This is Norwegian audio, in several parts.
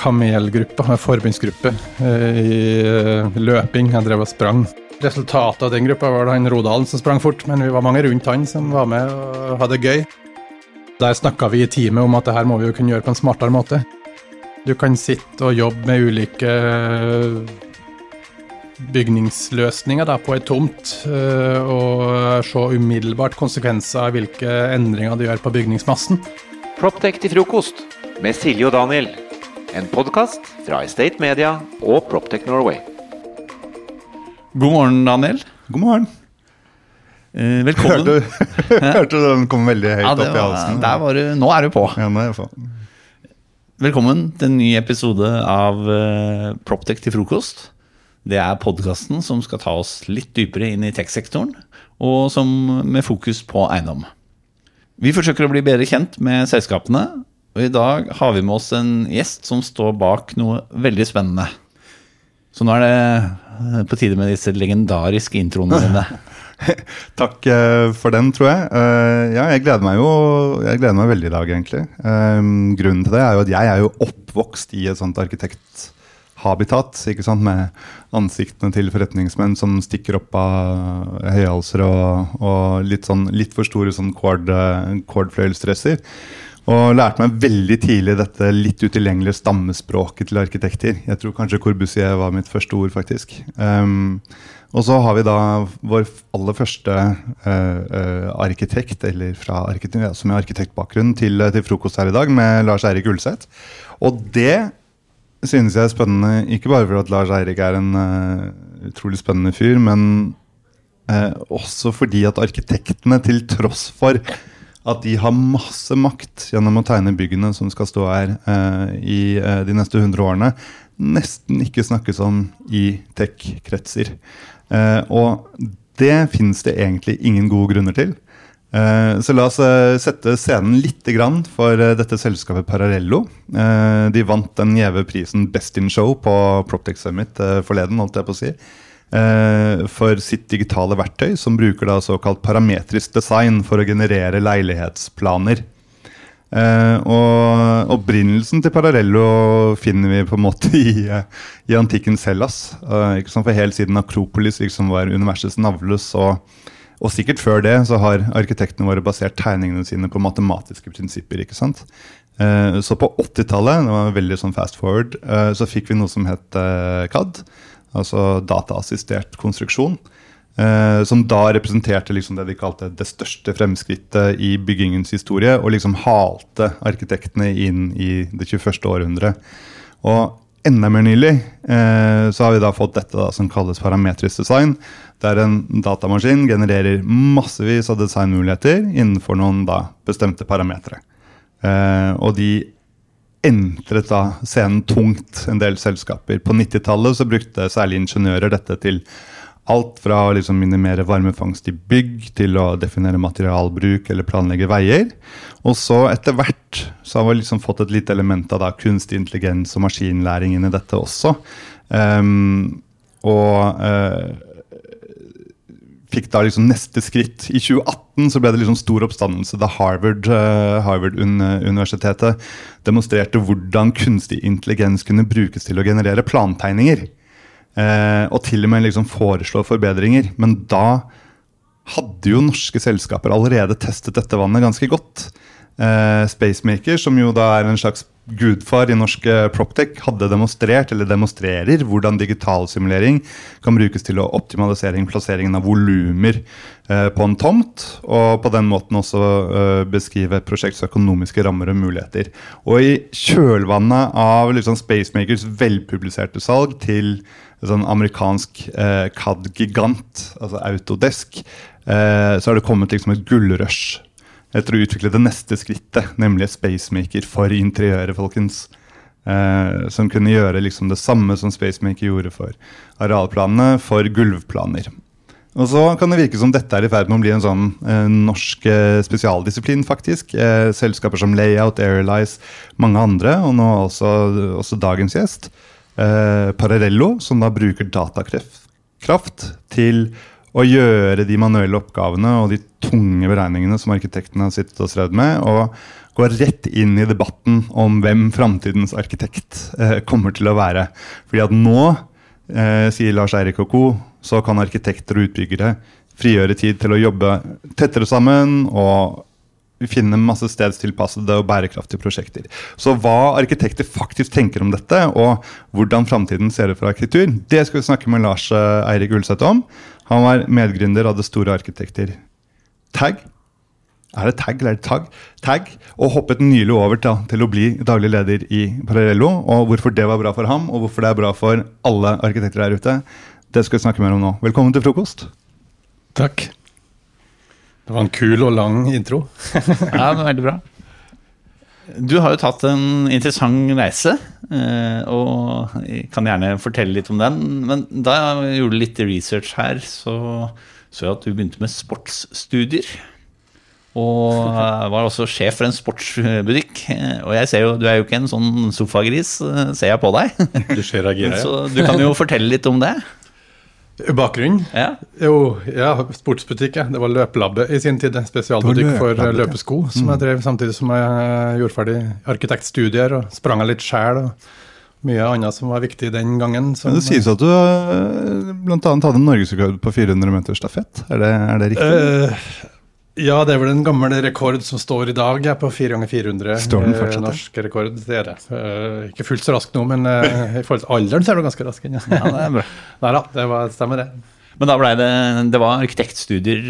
kamelgruppe, forbundsgruppe, eh, i eh, løping. Jeg drev og sprang. Resultatet av den gruppa var han Rodalen som sprang fort, men vi var mange rundt han som var med og hadde det gøy. Der snakka vi i teamet om at det her må vi jo kunne gjøre på en smartere måte. Du kan sitte og jobbe med ulike bygningsløsninger da, på ei tomt, og se umiddelbart konsekvenser av hvilke endringer du gjør på bygningsmassen. Proptech til frokost med Silje og Daniel. En podkast fra Estate Media og Proptech Norway. God morgen, Daniel. God morgen. Eh, velkommen. Hørte, hørte du den kom veldig høyt Ja, opp i halsen? der var du, nå er du på. Ja, på. Velkommen til en ny episode av uh, Proptech til frokost. Det er podkasten som skal ta oss litt dypere inn i tech-sektoren, og som med fokus på eiendom. Vi forsøker å bli bedre kjent med selskapene, og i dag har vi med oss en gjest som står bak noe veldig spennende. Så nå er det eh, på tide med disse legendariske introene dine. Takk eh, for den, tror jeg. Eh, ja, jeg gleder meg jo jeg gleder meg veldig i dag, egentlig. Grunnen til det er jo at jeg er jo oppvokst i et sånt arkitekthabitat. ikke sant, Med ansiktene til forretningsmenn som stikker opp av høyhalser og, og litt, sånn, litt for store sånn cord, eh, cordfløyelsdresser. Og lærte meg veldig tidlig dette litt utilgjengelige stammespråket til arkitekter. Jeg tror kanskje Corbusier var mitt første ord, faktisk. Um, og så har vi da vår aller første uh, arkitekt, eller fra arkitekt, ja, som er arkitektbakgrunn, til, til frokost her i dag, med Lars Eirik Ulseth. Og det synes jeg er spennende, ikke bare fordi Lars Eirik er en uh, utrolig spennende fyr, men også fordi at arkitektene, til tross for at de har masse makt gjennom å tegne byggene som skal stå her eh, i eh, de neste 100 årene, nesten ikke snakkes om i tech-kretser. Eh, og det finnes det egentlig ingen gode grunner til. Eh, så la oss eh, sette scenen litt grann for eh, dette selskapet Pararello. de vant den gjeve prisen Best in Show på Proptech Summit forleden, holdt jeg på å si. Eh, for sitt digitale verktøy, som bruker da såkalt parametrisk design for å generere leilighetsplaner. Uh, og Opprinnelsen til Pararello finner vi på en måte i, i antikkens Hellas. Uh, ikke sant? For Helt siden Akropolis liksom var universets navle, og, sikkert før det, så har arkitektene våre basert tegningene sine på matematiske prinsipper. ikke sant? Så på 80-tallet, det var veldig sånn fast forward, så fikk vi noe som het CAD altså dataassistert konstruksjon. Eh, som da representerte liksom det de kalte det største fremskrittet i byggingens historie. Og liksom halte arkitektene inn i det 21. århundre. Og enda mer nylig eh, så har vi da fått dette da, som kalles parametrisk design. Der en datamaskin genererer massevis av designmuligheter innenfor noen da bestemte parametere. Eh, og de entret da scenen tungt, en del selskaper. På 90-tallet så brukte særlig ingeniører dette til alt fra å liksom minimere varmefangst i bygg til å definere materialbruk eller planlegge veier. Og så etter hvert så har vi liksom fått et lite element av da kunstig intelligens og maskinlæring inn i dette også. Um, og uh, fikk da liksom neste skritt. I 2018 så ble det liksom stor oppstandelse da Harvard, uh, Harvard-universitetet demonstrerte hvordan kunstig intelligens kunne brukes til å generere plantegninger. Uh, og til og med liksom foreslå forbedringer. Men da hadde jo norske selskaper allerede testet dette vannet ganske godt. Uh, Spacemaker, som jo da er en slags gudfar i norsk proptech, hadde demonstrert eller demonstrerer hvordan digital simulering kan brukes til å optimalisere plasseringen av volumer uh, på en tomt, og på den måten også beskrive prosjekts økonomiske rammer og muligheter. Og i kjølvannet av liksom, Spacemakers velpubliserte salg til en sånn amerikansk CAD-gigant, altså Autodesk, så har det kommet liksom et gullrush etter å utvikle det neste skrittet, nemlig spacemaker for interiøret, folkens. Eh, som kunne gjøre liksom det samme som Spacemaker gjorde for arealplanene, for gulvplaner. Og så kan det virke som dette er i ferd med å bli en sånn eh, norsk eh, spesialdisiplin, faktisk. Eh, selskaper som Layout, Airlies, mange andre, og nå også, også dagens gjest. Eh, Pararello, som da bruker datakraft til å gjøre de manuelle oppgavene og de tunge beregningene som arkitektene har sittet og strevd med, og gå rett inn i debatten om hvem framtidens arkitekt eh, kommer til å være. Fordi at nå, eh, sier Lars Eirik og co., så kan arkitekter og utbyggere frigjøre tid til å jobbe tettere sammen og finne masse stedstilpassede og bærekraftige prosjekter. Så hva arkitekter faktisk tenker om dette, og hvordan framtiden ser ut for arkitektur, det skal vi snakke med Lars eh, Eirik Ulseth om. Han var medgründer av det store arkitekter Tag. Er det tag eller er det tag? Tag, Og hoppet nylig over til, til å bli daglig leder i Parallello. Og hvorfor det var bra for ham, og hvorfor det er bra for alle arkitekter der ute, det skal vi snakke mer om nå. Velkommen til frokost. Takk. Det var en kul og lang intro. Ja, men veldig bra. Du har jo tatt en interessant reise, eh, og jeg kan gjerne fortelle litt om den. Men da jeg gjorde litt research her, så så jeg at du begynte med sportsstudier. Og eh, var også sjef for en sportsbutikk. Eh, Og jeg ser jo, du er jo ikke en sånn sofagris, ser jeg på deg. Du ser jeg ja. Så du kan jo fortelle litt om det. Bakgrunnen? Ja. Jo, ja, sportsbutikk. Ja. Det var løpelabbe i sin tid. Spesialbutikk for ja. løpesko, som jeg drev samtidig som jeg gjorde ferdig arkitektstudier og sprang litt sjæl. Mye annet som var viktig den gangen. Som, Men Det sies at du bl.a. blant annet hadde norgesrekord på 400 meter stafett. Er det, er det riktig? Eh, ja, det er vel en gammel rekord som står i dag, ja, på 4 ganger 400. Står den eh, fortsatt? Norsk rekord, det er det. Eh, ikke fullt så raskt nå, men eh, i forhold til alderen så er du ganske rask. Ja, det er bra. Nei da, det var, stemmer det. Men da blei det Det var arkitektstudier.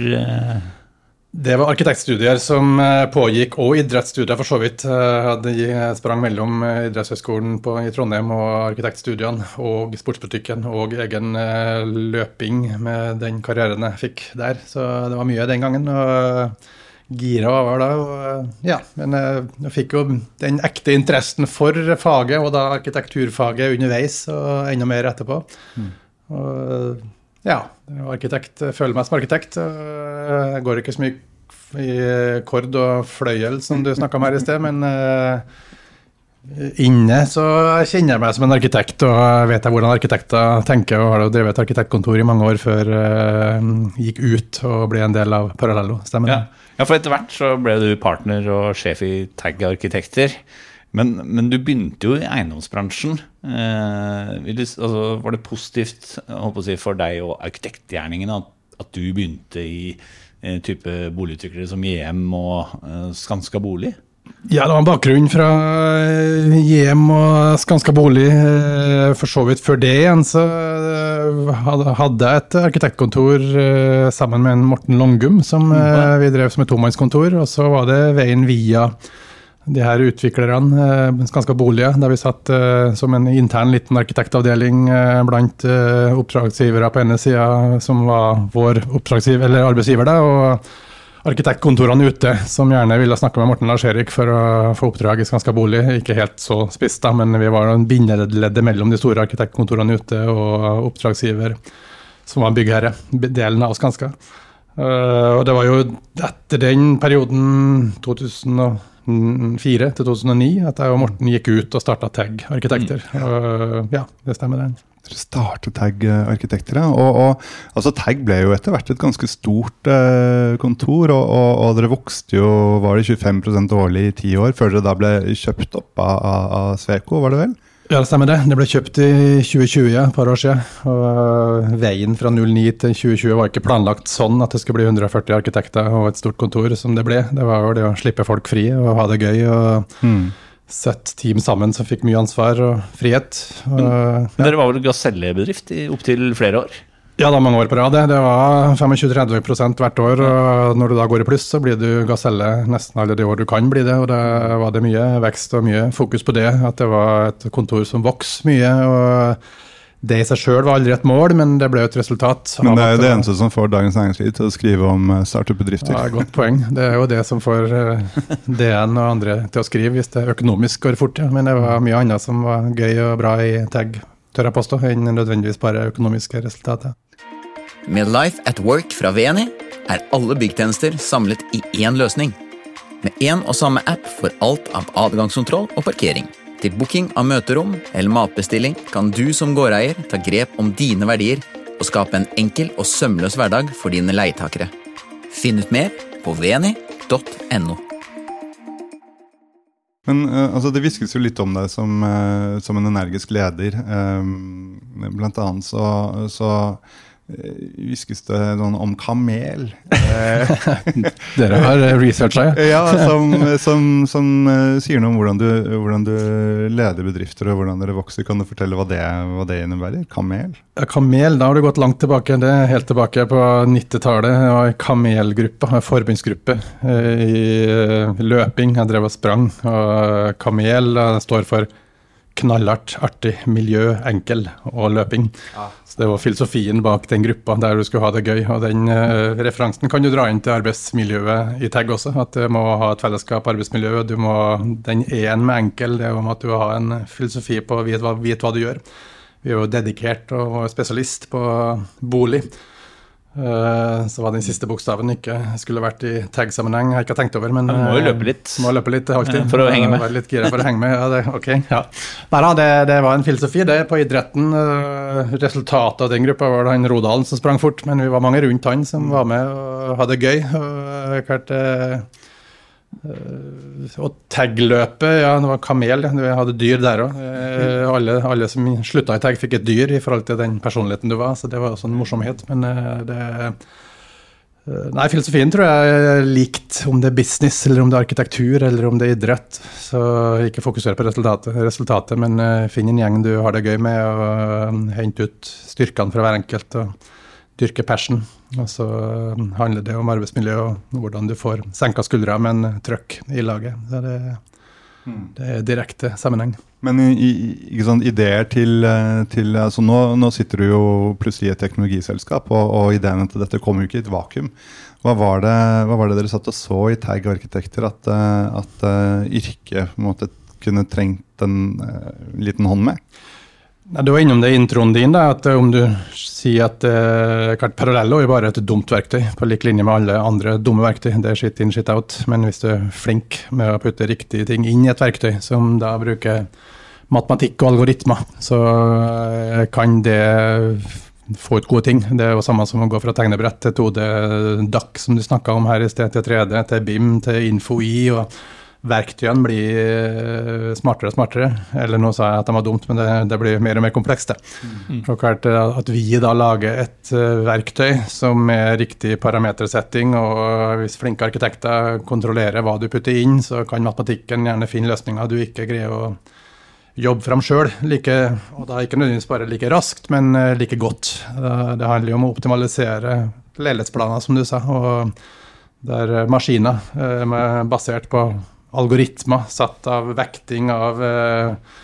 Eh, Det var arkitektstudier som eh, pågikk, og idrettsstudier for så vidt. Jeg hadde sprang mellom eh, idrettshøgskolen i Trondheim og arkitektstudiene og sportsbutikken og egen eh, løping med den karrieren jeg fikk der. Så det var mye den gangen. og Gira var da, og eh, ja, men eh, jeg fikk jo den ekte interessen for faget, og da arkitekturfaget underveis, og enda mer etterpå. Og ja, arkitekt, føler meg som arkitekt. Jeg går ikke så mye i kord og fløyel, som du snakka om her i sted, men eh, inne så kjenner jeg meg som en arkitekt, og vet jeg hvordan arkitekter tenker, og har drevet et arkitektkontor i mange år før jeg gikk ut og ble en del av Parallello. Stemmer Ja. ja, for etter hvert så ble du partner og sjef i Tag Arkitekter. Men, men du begynte jo i eiendomsbransjen. Eh, du, altså, var det positivt si, for deg og arkitektgjerningen at, at du begynte i eh, type boligutviklere som JM og eh, Skanska Bolig? Ja, det var en bakgrunn fra JM hjem og Skanska bolig. eh, For så vidt før det igjen så eh, hadde jeg et arkitektkontor eh, sammen med en Morten Longum, som eh, vi drev som et tomannskontor. Og så var det veien via de her utviklerne, eh, Skanska Bolige, der vi satt eh, som en intern liten arkitektavdeling eh, blant eh, oppdragsgivere på ene sida, som var vår arbeidsgiver, da, og arkitektkontorene ute, som gjerne ville snakke med Morten Lars-Erik for å få oppdrag i Skanska Bolig. Ikke helt så spisst, da, men vi var en bindeleddet mellom de store arkitektkontorene ute og oppdragsgiver, som var byggherre, delen av Skanska. Eh, og det var jo etter den perioden, 2004 til 2009, at jeg og Morten gikk ut og starta Tag Arkitekter. Og, ja, det stemmer det. Dere startet Tag eh, Arkitekter, ja. Og, og, altså, Tag ble jo etter hvert et ganske stort eh, kontor, og, og dere vokste jo var det 25% årlig i ti år, før dere da ble kjøpt opp av, av, av Sveko, var det vel? Ja, det stemmer det. Det ble kjøpt i 2020, ja, et par år siden. Og veien fra 09 til 2020 var ikke planlagt sånn at det skulle bli 140 arkitekter og et stort kontor som det ble. Det var jo det å slippe folk fri og ha det gøy og sette team sammen som fikk mye ansvar og frihet. Og, Men Dere var vel gasellebedrift i opptil flere år? Ja, det var mange år på rad. det. Var 25-30 hvert år. og Når du da går i pluss, så blir du gaselle nesten alle de år du kan bli det. og Da var det mye vekst og mye fokus på det. At det var et kontor som vokste mye. og Det i seg sjøl var aldri et mål, men det ble et resultat. Men det er jo det eneste som får Dagens Næringsliv til å skrive om eh, startup-bedrifter. Ja, Godt poeng. Det er jo det som får eh, DN og andre til å skrive, hvis det økonomisk går fort. Ja. Men det var mye annet som var gøy og bra i tag, tør jeg påstå, enn nødvendigvis bare økonomiske resultater. Med Life at Work fra VNI er alle byggtjenester samlet i én løsning. Med én og samme app for alt av adgangskontroll og parkering. Til booking av møterom eller matbestilling kan du som gårdeier ta grep om dine verdier og skape en enkel og sømløs hverdag for dine leietakere. Finn ut mer på veni.no. Men eh, altså, det hviskes jo litt om deg som, eh, som en energisk leder. Um, blant annet så, så eh, hviskes det noen om kamel. Eh, Dere har researcha, ja. ja, som, som, som eh, sier noe om hvordan du, hvordan du leder bedrifter og hvordan dere vokser. Kan du fortelle hva det, hva det innebærer? Kamel? Ja, Kamel, da har du gått langt tilbake. Det er helt tilbake på 90-tallet. Jeg var en kamelgruppe, en forbundsgruppe eh, i eh, løping. Jeg drev og sprang. Og kamel eh, står for knallhardt, artig, miljø, enkel og løping. Så det var filosofien bak den gruppa der du skulle ha det gøy. Og den uh, referansen kan du dra inn til arbeidsmiljøet i tag også. At du må ha et fellesskap, arbeidsmiljø. Du må, den E-en med enkel, det er om at du har en filosofi på å vite hva, vite hva du gjør. Vi er jo dedikert og spesialist på bolig. Eh, Så var den siste bokstaven ikke skulle vært i tag-sammenheng. Jeg har ikke tenkt over, men må jo eh, løpe litt. Må løpe litt alltid. For å henge med. Være litt gira for å henge med. Ja, det, ok, ja. Nei da, det, det var en filosofi, det, på idretten. Eh, Resultatet av den gruppa var det han Rodalen som sprang fort, men vi var mange rundt han som var med og hadde det gøy. Og klart, og tag-løpet, ja, det var kamel. Du hadde dyr der òg. Alle, alle som slutta i tag, fikk et dyr i forhold til den personligheten du var, så det var også en morsomhet. Men eh, det eh, Nei, filosofien tror jeg er likt om det er business, eller om det er arkitektur, eller om det er idrett. Så ikke fokuser på resultatet, resultatet men eh, finn en gjeng du har det gøy med, og eh, hent ut styrkene fra hver enkelt. og dyrke passion. Og så eh, handler det om arbeidsmiljø og hvordan du får senka skuldra med en trøkk i laget. Så det, det er direkte sammenheng. Men i, sånn, ideer til, eh, til altså nå, nå sitter du jo plutselig i et teknologiselskap, og, og ideene til dette kommer jo ikke i et vakuum. Hva var, det, hva var det dere satt og så i Tag Arkitekter at, eh, at uh, yrket på en måte kunne trengt en uh, liten hånd med? Du var innom det i introen din, da, at om du sier at eh, parallell, Parallello er bare et dumt verktøy, på lik linje med alle andre dumme verktøy. Det er shit in, shit out. Men hvis du er flink med å putte riktige ting inn i et verktøy, som da bruker matematikk og algoritmer, så eh, kan det få ut gode ting. Det er jo samme som å gå fra tegnebrett til 2D DAC, som du snakka om her i sted, til 3D, til BIM, til InfoI. og verktøyene blir eh, smartere og smartere. Eller nå sa jeg at de var dumt, men det, det blir mer og mer komplekst. Mm. Og klart eh, At vi da lager et eh, verktøy som er riktig parametersetting, og hvis flinke arkitekter kontrollerer hva du putter inn, så kan matematikken gjerne finne løsninger du ikke greier å jobbe fram sjøl. Like, og da ikke nødvendigvis bare like raskt, men like godt. Det handler jo om å optimalisere leilighetsplaner, som du sa. og der maskiner basert på algoritmer satt av vekting av eh,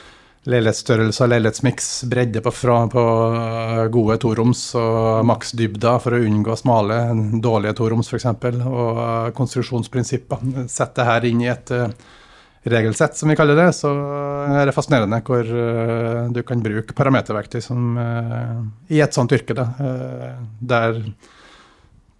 leilighetsstørrelse og leilighetsmiks, bredde på, fra, på eh, gode toroms og maksdybder for å unngå smale, dårlige toroms f.eks. Og eh, konstruksjonsprinsipper. Sett det her inn i et eh, regelsett, som vi kaller det, så er det fascinerende hvor du kan bruke parameterverktøy som, i et sånt yrke. Da, der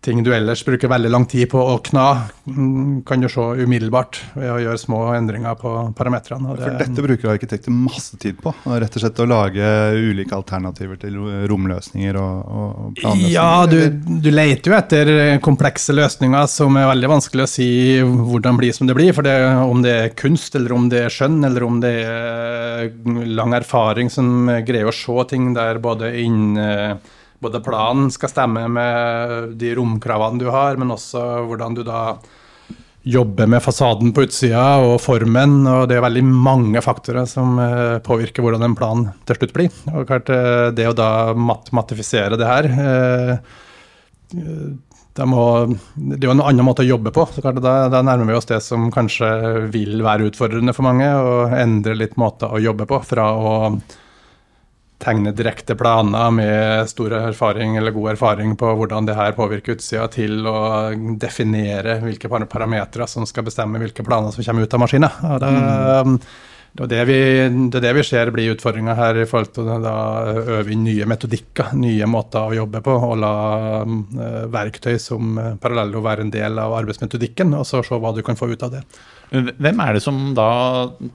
ting du ellers bruker veldig lang tid på å kna, mm, kan du se umiddelbart ved å gjøre små endringer på parametrene. For det- dette bruker arkitekter masse tid på. Rett og slett å lage ulike alternativer til romløsninger og, og planløsninger. Ja, du, du leter jo etter komplekse løsninger som er veldig vanskelig å si hvordan blir som det blir. For det, om det er kunst, eller om det er skjønn, eller om det er lang erfaring som greier å se ting der både inn både planen skal stemme med de romkravene du har, men også hvordan du da jobber med fasaden på utsida og formen. og Det er veldig mange faktorer som eh, påvirker hvordan en plan til slutt blir. Og klart, eh, Det å da matematifisere det her eh, det, må, det er jo en annen måte å jobbe på. så klart, da, da nærmer vi oss det som kanskje vil være utfordrende for mange. Å endre litt måter å jobbe på. Fra å tegne direkte planer med stor erfaring eller god erfaring på hvordan det her påvirker utsida, til å definere hvilke par- parametere som skal bestemme hvilke planer som kommer ut av maskinen. Og det, det, er det, vi, det er det vi ser blir utfordringa her, i forhold til å øve inn nye metodikker, nye måter å jobbe på, og la eh, verktøy som Parallello være en del av arbeidsmetodikken, og så se hva du kan få ut av det. Hvem er det som da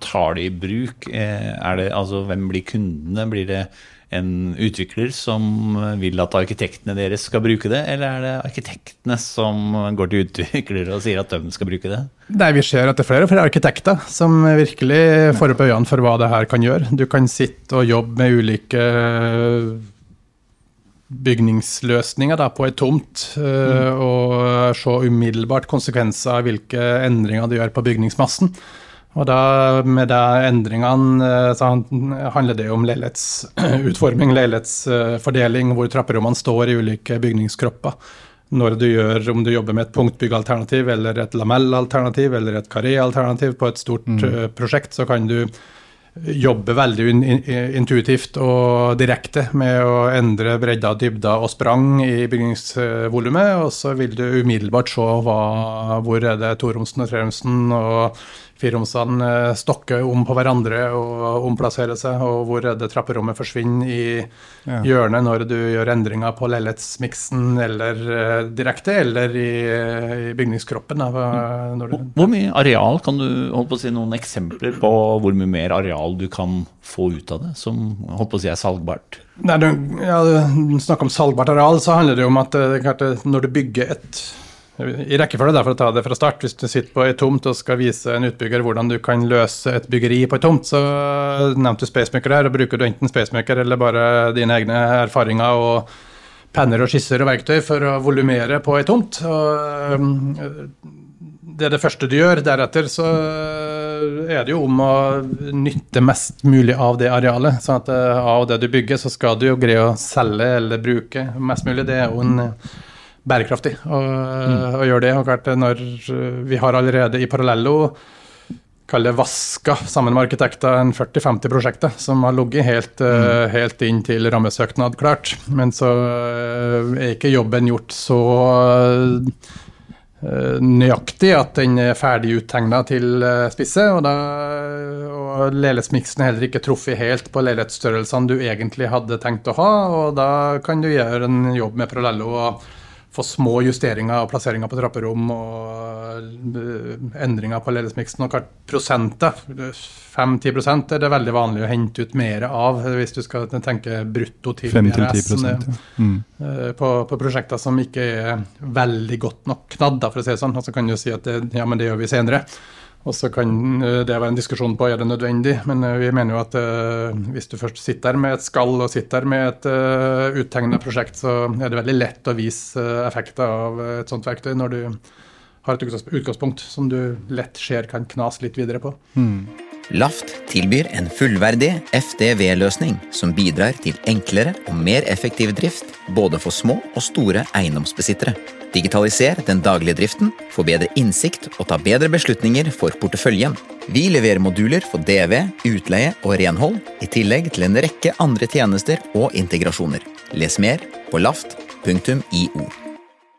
tar det i bruk? Eh, det, altså, hvem blir kundene? Blir det en utvikler som vil at arkitektene deres skal bruke det, eller er det arkitektene som går til utviklere og sier at de skal bruke det? Nei, Vi ser at det er flere og flere arkitekter som virkelig får opp øynene for hva det her kan gjøre. Du kan sitte og jobbe med ulike bygningsløsninger da, på ei tomt mm. og se umiddelbart konsekvenser av hvilke endringer du gjør på bygningsmassen. Og da, med de endringene eh, så handler det om leilighetsutforming, leilighetsfordeling, hvor trapperommene står i ulike bygningskropper. Når du gjør, Om du jobber med et punktbyggalternativ eller et lamellalternativ eller et karé-alternativ på et stort mm. Eh, prosjekt, så kan du jobbe veldig intuitivt og direkte med å endre bredda, dybda og sprang i bygningsvolumet. Og så vil du umiddelbart se hva, hvor er det toromsen og treromsen og fireromsene eh, stokker om på hverandre og omplasserer seg, og hvor det trapperommet forsvinner i ja. hjørnet når du gjør endringer på leilighetsmiksen eller uh, direkte, eller i, i bygningskroppen. Da, hvor, hvor mye areal, kan du holde på å si noen eksempler på hvor mye mer areal du kan få ut av det, som holdt på å si er salgbart? Nei, du, ja, snakker om salgbart areal, så handler det om at eh, når du bygger et i rekkefølge, for å ta det fra start. Hvis du sitter på ei tomt og skal vise en utbygger hvordan du kan løse et byggeri på ei tomt, så nevnte du Spacemaker her, og bruker du enten Spacemaker eller bare dine egne erfaringer og penner og skisser og verktøy for å volumere på ei tomt. Og um, det er det første du gjør. Deretter så er det jo om å nytte mest mulig av det arealet. sånn at uh, av det du bygger, så skal du jo greie å selge eller bruke mest mulig. Det er jo en bærekraftig å, mm. å gjøre det. Og klart, når vi har allerede i Parallello kall det vaska sammen med arkitekter en 40-50 prosjekter som har ligget helt, mm. uh, helt, inn til rammesøknad klart. Men så uh, er ikke jobben gjort så nøyaktig at den er ferdig uttegna til spisse. Og, da, og leilighetsmiksen er heller ikke truffet helt på leilighetsstørrelsene du egentlig hadde tenkt å ha. Og da kan du gjøre en jobb med Parallello. og få små justeringer og plasseringer på trapperom og eh, endringer på ledelsesmiksen. Og prosenter, 5-10 er det veldig vanlig å hente ut mer av hvis du skal tenke brutto til BRS ja. mm. Eh, på, på, prosjekter som ikke er veldig godt nok knadda, for å si det sånn. Og så kan du si at det, ja, men det gjør vi senere. Og så kan eh, det være en diskusjon på er det nødvendig, men eh, vi mener jo at uh, hvis du først sitter der med et skall og sitter der med et uttegna prosjekt, så er det veldig lett å vise effekter av et sånt verktøy når du har et utgangspunkt som du lett ser kan knas litt videre på. Mm. Laft tilbyr en fullverdig FDV-løsning som bidrar til enklere og mer effektiv drift både for små og store eiendomsbesittere. Digitaliser den daglige driften, få bedre innsikt og ta bedre beslutninger for porteføljen. Vi leverer moduler for DV, utleie og renhold, i tillegg til en rekke andre tjenester og integrasjoner. Les mer på laft.io.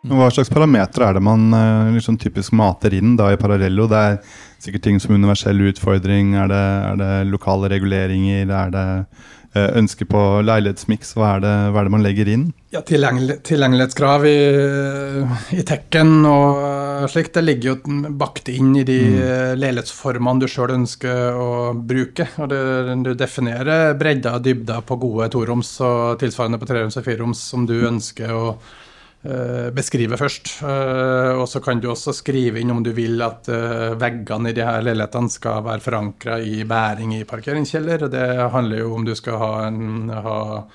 Hva slags parametere er det man eh, liksom typisk mater inn da i Parallello? Det er sikkert ting som universell utfordring. Er det, er det lokale reguleringer? Er det eh, ønske på leilighetsmiks? Hva, hva, er det man legger inn? Ja, tilgjengelighetskrav i, i tekken og slikt, det ligger jo bakt inn i de mm. leilighetsformene du sjøl ønsker å bruke. og det, Du definerer bredda og dybda på gode toroms og tilsvarende på treroms og fireroms som du ønsker å Eh, beskrive først. Eh, og så kan du også skrive inn om du vil at eh, veggene i de her leilighetene skal være forankra i bæring i parkeringskjeller. Det handler jo om du skal ha, en, ha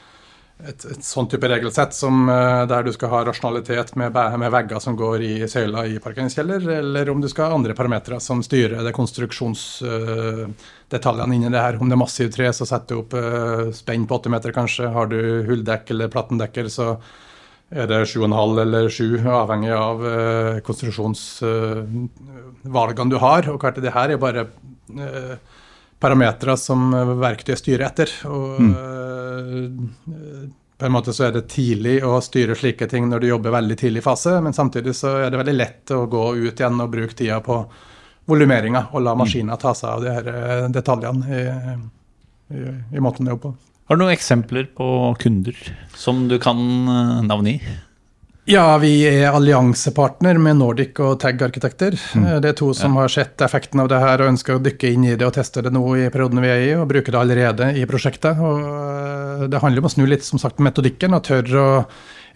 et, et sånn type regelsett som, der du skal ha rasjonalitet med, med, vegger som går i søyla i parkeringskjeller, eller om du skal ha andre parametere som styrer det konstruksjonsdetaljene inni det her. Om det er massivt tre, så setter du opp spenn på 80 meter kanskje. Har du hulldekk eller plattendekker, så er det 7,5 eller 7, avhengig av uh, konstruksjonsvalgene uh, du har. Og klart det her er bare uh, parametere som verktøyet styrer etter. Og mm. på en måte så er det tidlig å styre slike ting når du jobber veldig tidlig fase, men samtidig så er det veldig lett å gå ut igjen og bruke tida på volumeringa og la maskina ta seg av de her detaljene i, i, i måten å jobbe på. Har du noen eksempler på kunder som du kan eh, i? Ja, vi er alliansepartner med Nordic og Tag Arkitekter. Mm. Det er to som ja. har sett effekten av det her og ønsker å dykke inn i det og teste det nå i perioden vi er i, og bruker det allerede i prosjektet. Og eh, det handler om å snu litt som sagt, metodikken og tørre å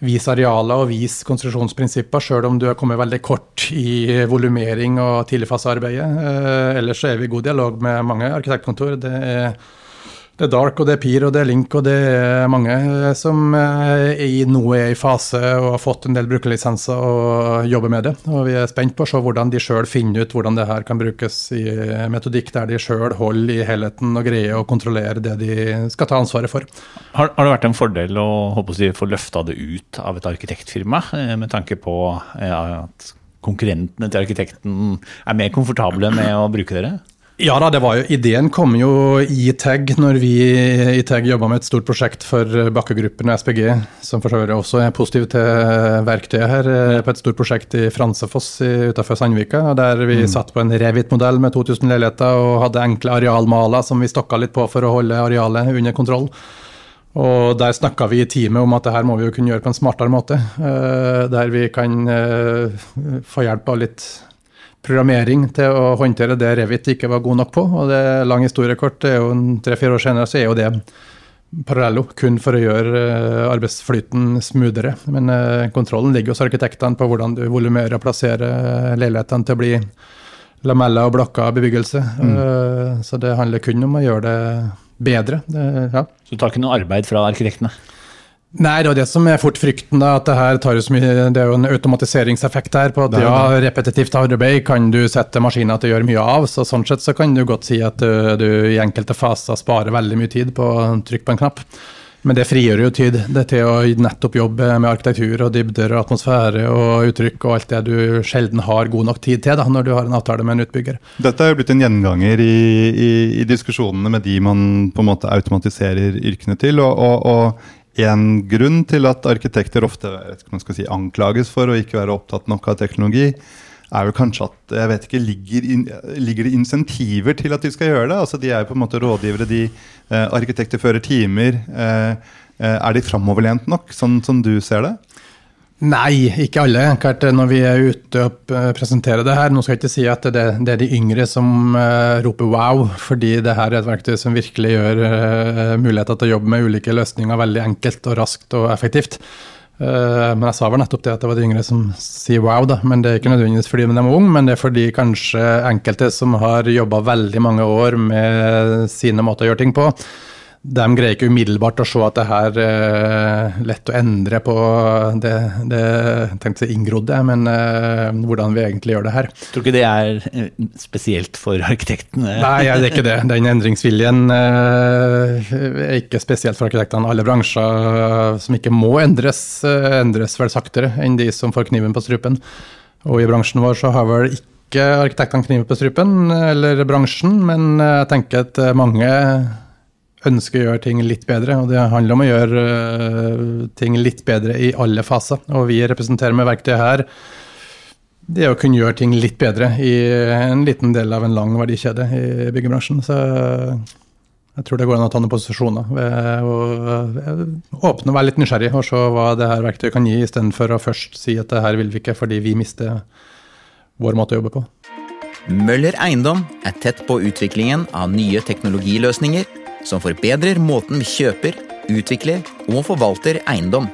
vise arealer og vise konstruksjonsprinsipper, sjøl om du har kommet veldig kort i volumering og tidligfasearbeidet. Eh, ellers er vi i god dialog med mange arkitektkontor. Det er det er Dark og det er Peer, og det er Link og det er mange som er i nå er i fase og har fått en del brukerlisenser og jobber med det. Og vi er spent på å se hvordan de sjøl finner ut hvordan det her kan brukes i metodikk der de sjøl holder i helheten og greier å kontrollere det de skal ta ansvaret for. Har, har det vært en fordel å, håpe de få løfta det ut av et arkitektfirma, eh, med tanke på ja, at konkurrentene til arkitekten er mer komfortable med å bruke dere? Ja da, det var jo, ideen kom jo i TAG når vi i TAG jobba med et stort prosjekt for bakkegruppen og SPG, som for så vidt også er positiv til verktøyet her, på et stort prosjekt i Fransefoss utenfor Sandvika. Der vi mm. satt på en Revit-modell med 2000 leiligheter og hadde enkle arealmaler som vi stokka litt på for å holde arealet under kontroll. Og der snakka vi i teamet om at det her må vi jo kunne gjøre på en smartere måte. Eh, der vi kan eh, få hjelp av litt programmering til å håndtere det Revit ikke var god nok på. Og det er lang historiekort. det er jo Tre-fire år senere så er jo det Parallello kun for å gjøre eh, arbeidsflyten smoothere. Men eh, kontrollen ligger hos arkitektene på hvordan du volumerer og plasserer leilighetene til å bli lameller og blokker av bebyggelse. Mm. Eh, så det handler kun om å gjøre det bedre. Det, ja. Så du tar ikke noe arbeid fra arkitektene? Nei, det er det som er fort frykten. da, at Det her tar jo så mye, det er jo en automatiseringseffekt her. på at ja, Repetitivt arbeid kan du sette maskiner til å gjøre mye av. så Sånn sett så kan du godt si at du, i enkelte faser sparer veldig mye tid på å trykke på en knapp. Men det frigjør jo tid det til å nettopp jobbe med arkitektur og dybder og atmosfære og uttrykk og alt det du sjelden har god nok tid til da, når du har en avtale med en utbygger. Dette er jo blitt en gjenganger i, i, i diskusjonene med de man på en måte automatiserer yrkene til. og, og, og en grunn til at arkitekter ofte si, anklages for å ikke være opptatt nok av teknologi, er jo kanskje at jeg vet ikke, ligger, in, ligger det insentiver til at de skal gjøre det? Altså De er jo på en måte rådgivere, de eh, arkitekter fører timer. Eh, eh er de framoverlent nok, sånn som du ser det? Nei, ikke alle. Klart, når vi er ute og presenterer det her Nå skal jeg ikke si at det, det er de yngre som uh, roper wow, fordi det her er et verktøy som virkelig gjør uh, muligheter til å jobbe med ulike løsninger veldig enkelt og raskt og effektivt. Uh, men jeg sa vel nettopp det at det var de yngre som sier wow, da. Men det er ikke nødvendigvis fordi de er unge, men det er fordi kanskje enkelte som har jobba veldig mange år med sine måter å gjøre ting på, de greier ikke umiddelbart å se at det her er eh, lett å endre på det, det tenkte jeg inngrodde, men uh, hvordan vi egentlig gjør det her. Tror ikke det er eh, spesielt for arkitektene? Nei, det er ikke det. Den endringsviljen uh, er ikke spesielt for arkitektene. Alle bransjer som ikke må endres, endres vel saktere enn de som får kniven på strupen. Og i bransjen vår så har vel ikke arkitektene kniven på strupen, eller bransjen, men jeg tenker at mange ønsker å gjøre ting litt bedre. Og det handler om å gjøre uh, ting litt bedre i alle faser. Og vi representerer med verktøyet her det å kunne gjøre ting litt bedre i en liten del av en lang verdikjede i byggebransjen. Så jeg tror det går an å ta noen posisjoner ved å eh, åpne og være litt nysgjerrig og se hva det her verktøyet kan gi, istedenfor å først si at det her vil vi ikke fordi vi mister vår måte å jobbe på. Møller Eiendom er tett på utviklingen av nye teknologiløsninger som forbedrer måten vi kjøper, utvikler og forvalter eiendom.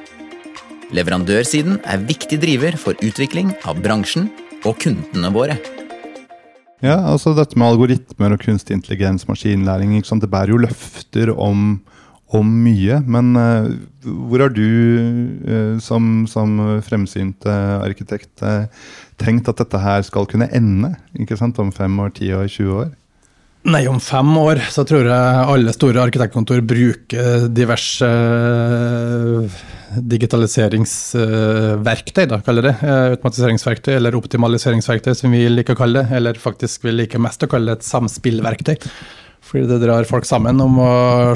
Leverandørsiden er viktig driver for utvikling av bransjen og kundene våre. Ja, altså dette med algoritmer og kunstig intelligens, maskinlæring, det bærer jo løfter om, om mye. Men uh, hvor har du uh, som, som fremsynt uh, arkitekt tenkt at dette her skal kunne ende? ikke sant, Om fem år, ti år, 20 år? Nei, om fem år så tror jeg alle store arkitektkontor bruker diverse eh, digitaliseringsverktøy, da, kaller det. Eh, automatiseringsverktøy eller optimaliseringsverktøy, som vi liker å kalle det. Eller faktisk vi liker mest å kalle det et samspillverktøy. Fordi det drar folk sammen om å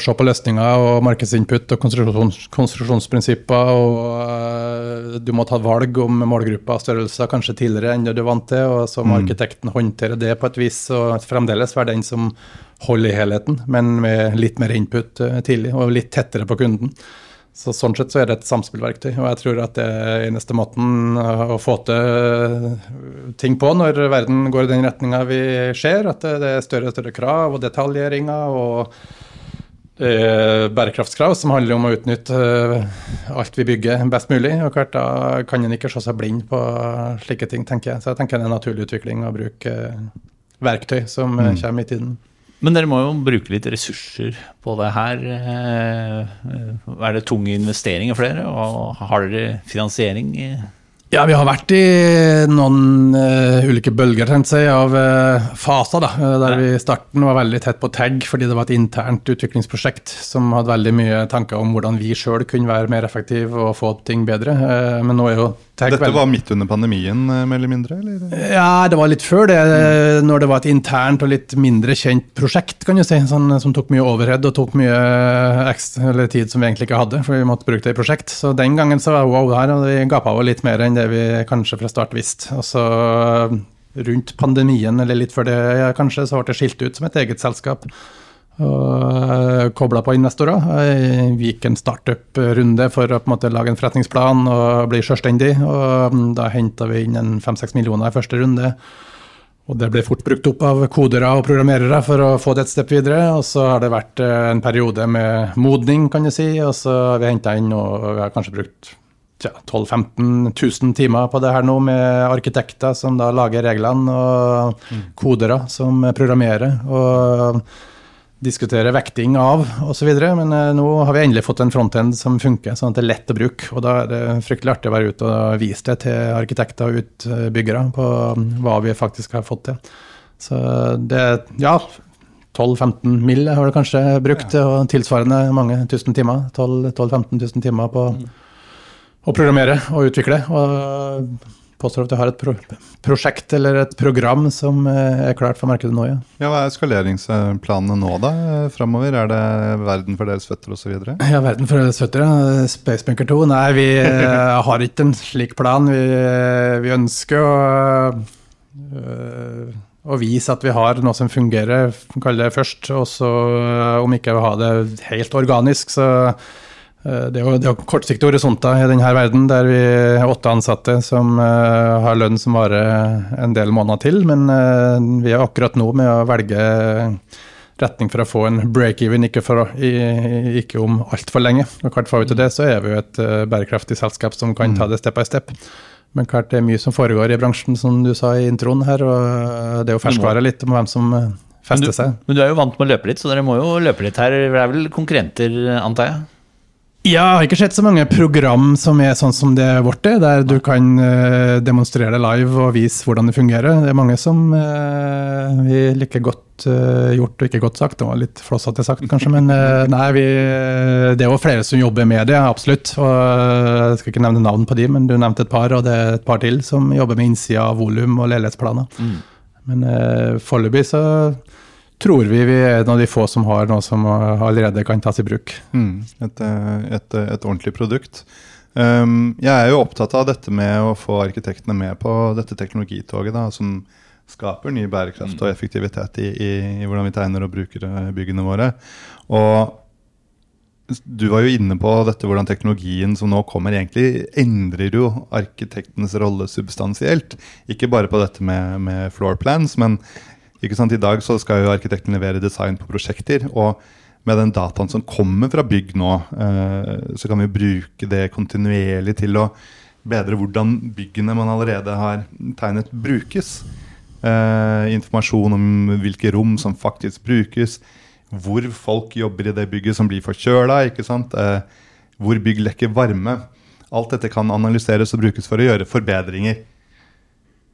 se på løsninger og markedsinput og konstruksjons, konstruksjonsprinsipper. Og uh, du må ta valg om målgrupper og størrelser kanskje tidligere enn det du er vant til. Og så må mm. arkitekten håndtere det på et vis og fremdeles være den som holder i helheten, men med litt mer input uh, tidlig og litt tettere på kunden. Så Sånn sett så er det et samspillverktøy, og jeg tror at det er eneste måten å få til ting på når verden går i den retninga vi ser, at det er større og større krav og detaljeringer og bærekraftskrav som handler om å utnytte alt vi bygger best mulig. og klart Da kan en ikke se seg blind på slike ting, tenker jeg. Så jeg tenker det er en naturlig utvikling å bruke verktøy som mm. kommer i tiden. Men dere må jo bruke litt ressurser på det her. Eh, er det tunge investeringer for dere, og har dere finansiering? Ja, vi har vært i noen uh, ulike bølger si, av uh, faser. Da, der vi i starten var veldig tett på tag fordi det var et internt utviklingsprosjekt som hadde veldig mye tanker om hvordan vi sjøl kunne være mer effektive og få ting bedre. Uh, men nå er jo dette var midt under pandemien, eh, mer eller mindre? Eller? Ja, det var litt før det. Mm. Når det var et internt og litt mindre kjent prosjekt, kan du si. Sånn, som tok mye overhead og tok mye ekstra, tid som vi egentlig ikke hadde, for vi måtte bruke det i prosjekt. Så den gangen så var wow her, og vi gapa over litt mer enn det vi kanskje fra start visste. Og så rundt pandemien, eller litt før det kanskje, så ble det skilt ut som et eget selskap og eh, kobla på investorer. Vi gikk en startup-runde for å på en måte lage en forretningsplan og bli selvstendig. og mm, Da henta vi inn en fem-seks millioner i første runde. Og Det ble fort brukt opp av kodere og programmerere for å få det et step videre. Og så har det vært eh, en periode med modning, kan du si. Og så har vi henta inn og vi har kanskje brukt 12 000-15 000 timer på det her nå, med arkitekter som da lager reglene, og mm. kodere som programmerer. og diskutere vekting av osv. Men eh, nå har vi endelig fått en frontend som funker, sånn at det er lett å bruke. Og da er det fryktelig artig å være ute og vise det til arkitekter og utbyggere på um, hva vi faktisk har fått til. Så det ja, 12-15 mill. har du kanskje brukt, og tilsvarende mange tusen timer. 12 000-15 000 timer på mm. å programmere og utvikle. og påstår at du har et pro prosjekt eller et program som eh, er klart for markedet nå. Ja. ja hva er skaleringsplanene nå, da? Framover? Er det verden for deres føtter osv.? Ja, verden for deres føtter, ja. Spacebunker 2. Nei, vi eh, har ikke en slik plan. Vi, vi ønsker å, å vise at vi har noe som fungerer, kall det først. Og så, om ikke vi har det helt organisk, så Eh, det er jo, det er kortsiktige horisonter i denne verden, der vi har åtte ansatte som uh, har lønn som varer en del måneder til. Men uh, vi er akkurat nå med å velge retning for å få en break-even, ikke, ikke, om altfor lenge. Og klart Får vi til det, så er vi jo et uh, bærekraftig selskap som kan ta det step by step. Men klart det er mye som foregår i bransjen, som du sa i introen her. Og det er jo ferskvare litt om hvem som fester seg. Men du er jo vant med å løpe litt, så dere må jo løpe litt her. Det er vel konkurrenter, antar jeg? Ja, jeg har ikke sett så mange program som er sånn som det vårt er, der du kan uh, demonstrere live og vise hvordan det fungerer. Det er mange som eh, vi liker godt eh, gjort og ikke godt sagt. Det var litt flossete sagt, kanskje, men nei, vi, det er jo flere som jobber med det, absolutt. Og jeg skal ikke nevne navn på de, men du nevnte et par, og det er et par til som jobber med innsida av volum og leilighetsplaner. Mm. Men eh, foreløpig så tror vi vi er en av de få som har noe som allerede kan tas i bruk. Mm, et, et, et, ordentlig produkt. Um, jeg er jo opptatt av dette med å få arkitektene med på dette teknologitoget, da, som skaper ny bærekraft og effektivitet i, i, i hvordan vi tegner og bruker eh, byggene våre. Og du var jo inne på dette hvordan teknologien som nå kommer, egentlig endrer jo arkitektenes rolle substansielt. Ikke bare på dette med, med floor plans, men ikke sant? I dag så skal jo arkitekten levere design på prosjekter. og med den dataen som kommer fra bygg nå, eh, så kan vi bruke det kontinuerlig til å bedre hvordan byggene man allerede har tegnet, brukes. Eh, informasjon om hvilke rom som faktisk brukes, hvor folk jobber i det bygget som blir forkjøla, eh, hvor bygg lekker varme. Alt dette kan analyseres og brukes for å gjøre forbedringer.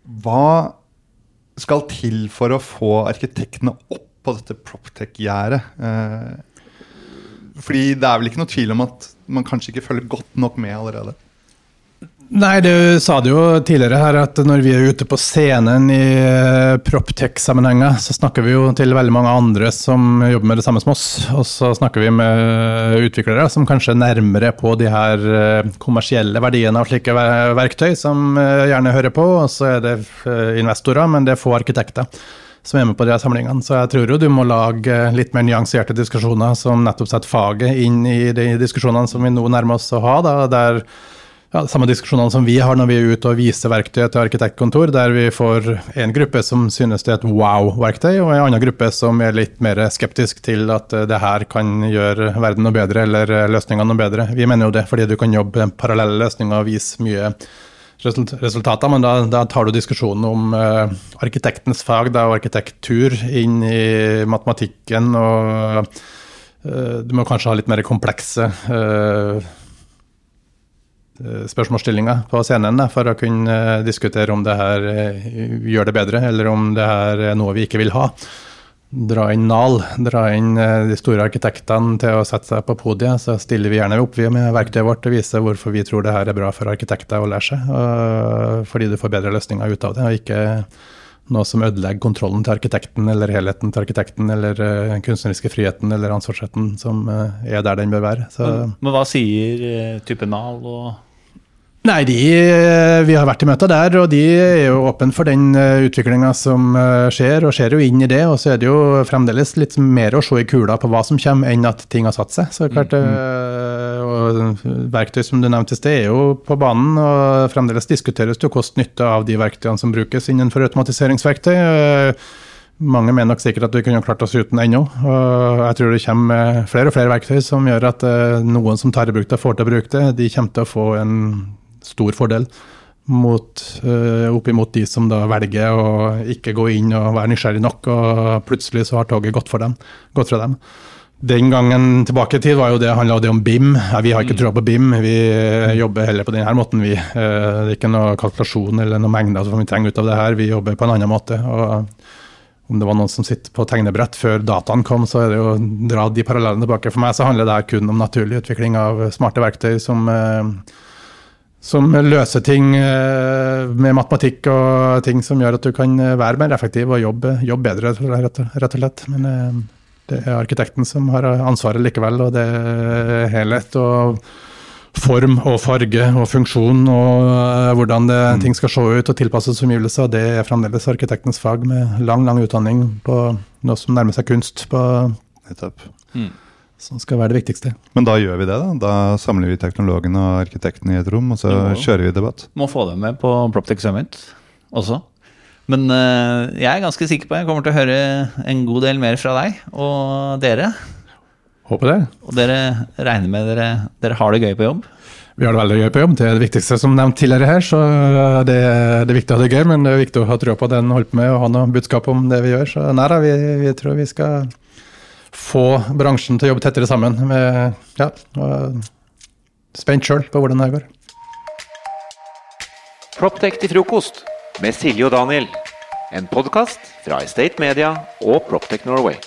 Hva skal til for å få arkitektene opp på dette proptech-gjerdet? Eh, fordi det er vel ikke noe tvil om at man kanskje ikke følger godt nok med allerede? Nei, du sa det jo tidligere her at når vi er ute på scenen i eh, Proptech-sammenhenger, så snakker vi jo til veldig mange andre som jobber med det samme som oss. Og så snakker vi med utviklere som kanskje er nærmere på de her eh, kommersielle verdiene av slike verktøy, som eh, gjerne hører på. Og så er det investorer, men det er få arkitekter. som er med på de her samlingene. Så jeg tror jo du må lage litt mer nyanserte diskusjoner som nettopp setter faget inn i de diskusjonene som vi nå nærmer oss å ha. Da, der ja, samme diskusjonene som vi har når vi er ute og viser verktøyet til arkitektkontor, der vi får en gruppe som synes det er et wow-verktøy, og en annen gruppe som er litt mer skeptisk til at eh, det her kan gjøre verden noe bedre, eller eh, løsningene noe bedre. Vi mener jo det, fordi du kan jobbe parallelle løsninger og vise mye resultater, men da, da tar du diskusjonen om uh, arkitektens fag da, og arkitektur inn i matematikken. og uh, Du må kanskje ha litt mer komplekse uh, spørsmålsstillinger på scenen for å kunne diskutere om det her gjør det bedre, eller om det her er noe vi ikke vil ha dra inn NAL, dra inn eh, de store arkitektene til å sette seg på podiet, så stiller vi gjerne opp vi med verktøyet vårt og viser hvorfor vi tror det her er bra for arkitekter å lære seg. Fordi du får bedre løsninger ut av det, og ikke noe som ødelegger kontrollen til arkitekten eller helheten til arkitekten eller den kunstneriske friheten eller ansvarsretten som er der den bør være. Så, men, men, hva sier type NAL og Nei, de, eh, Vi har vært i møter der, og de er jo åpne for den eh, utviklinga som eh, skjer, og ser jo inn i det. Og så er det jo fremdeles litt mer å se i kula på hva som kommer, enn at ting har satt seg. Så klart, mm. og Verktøy som du nevnte i sted, er jo på banen, og fremdeles diskuteres det kost-nytte av de verktøyene som brukes innenfor automatiseringsverktøy. Mange mener nok sikkert at vi kunne klart oss uten ennå. og Jeg tror det kommer flere og flere verktøy som gjør at noen som tar i bruk det, får til å bruke det. De kommer til å få en stor fordel mot, uh, oppimot de som da velger å ikke gå inn og være nysgjerrig nok, og plutselig så har toget gått, for dem, gått fra dem. Den gangen tilbake i tid var jo det handla om BIM. Vi har ikke mm. troa på BIM, vi uh, jobber heller på denne måten. Vi. Uh, det er ikke noe kalkulasjon eller noen mengder som vi trenger ut av det her, vi jobber på en annen måte. og om det var noen som sitter på tegnebrett før dataen kom, så er det jo å dra de parallellene tilbake. For meg så handler det her kun om naturlig utvikling av smarte verktøy som som løser ting eh, med matematikk og ting som gjør at du kan eh, være mer effektiv og jobbe, jobbe bedre, rett, og slett. Men eh, det er arkitekten som har ansvaret likevel, og det er helhet og form og farge og funksjon og hvordan det, mm. ting skal se ut og tilpasses omgivelser. Det er fremdeles arkitektens fag med lang, lang utdanning på noe som nærmer seg kunst. på Nettopp. Mm som skal være det viktigste. Men da gjør vi det, da. Da samler vi teknologene og arkitektene i et rom, og så må, kjører vi debatt. Må få dem med på Proptech Summit også. Men uh, jeg er ganske sikker på at jeg kommer til å høre en god del mer fra deg og dere. Håper det. Og dere regner med dere, dere har det gøy på jobb? Vi har det veldig gøy på jobb. Det er det viktigste som nevnt tidligere her. Så det, det, er viktig å ha det gøy, men det er viktig å ha trua på den holder på med og ha noe budskap om det vi gjør. Så nei da, vi, vi tror vi skal få bransjen til å jobbe tettere sammen. Med, ja, spent sjøl på hvordan det går. Proptech til frokost med Silje og Daniel. En podkast fra Estate Media og Proptech Norway.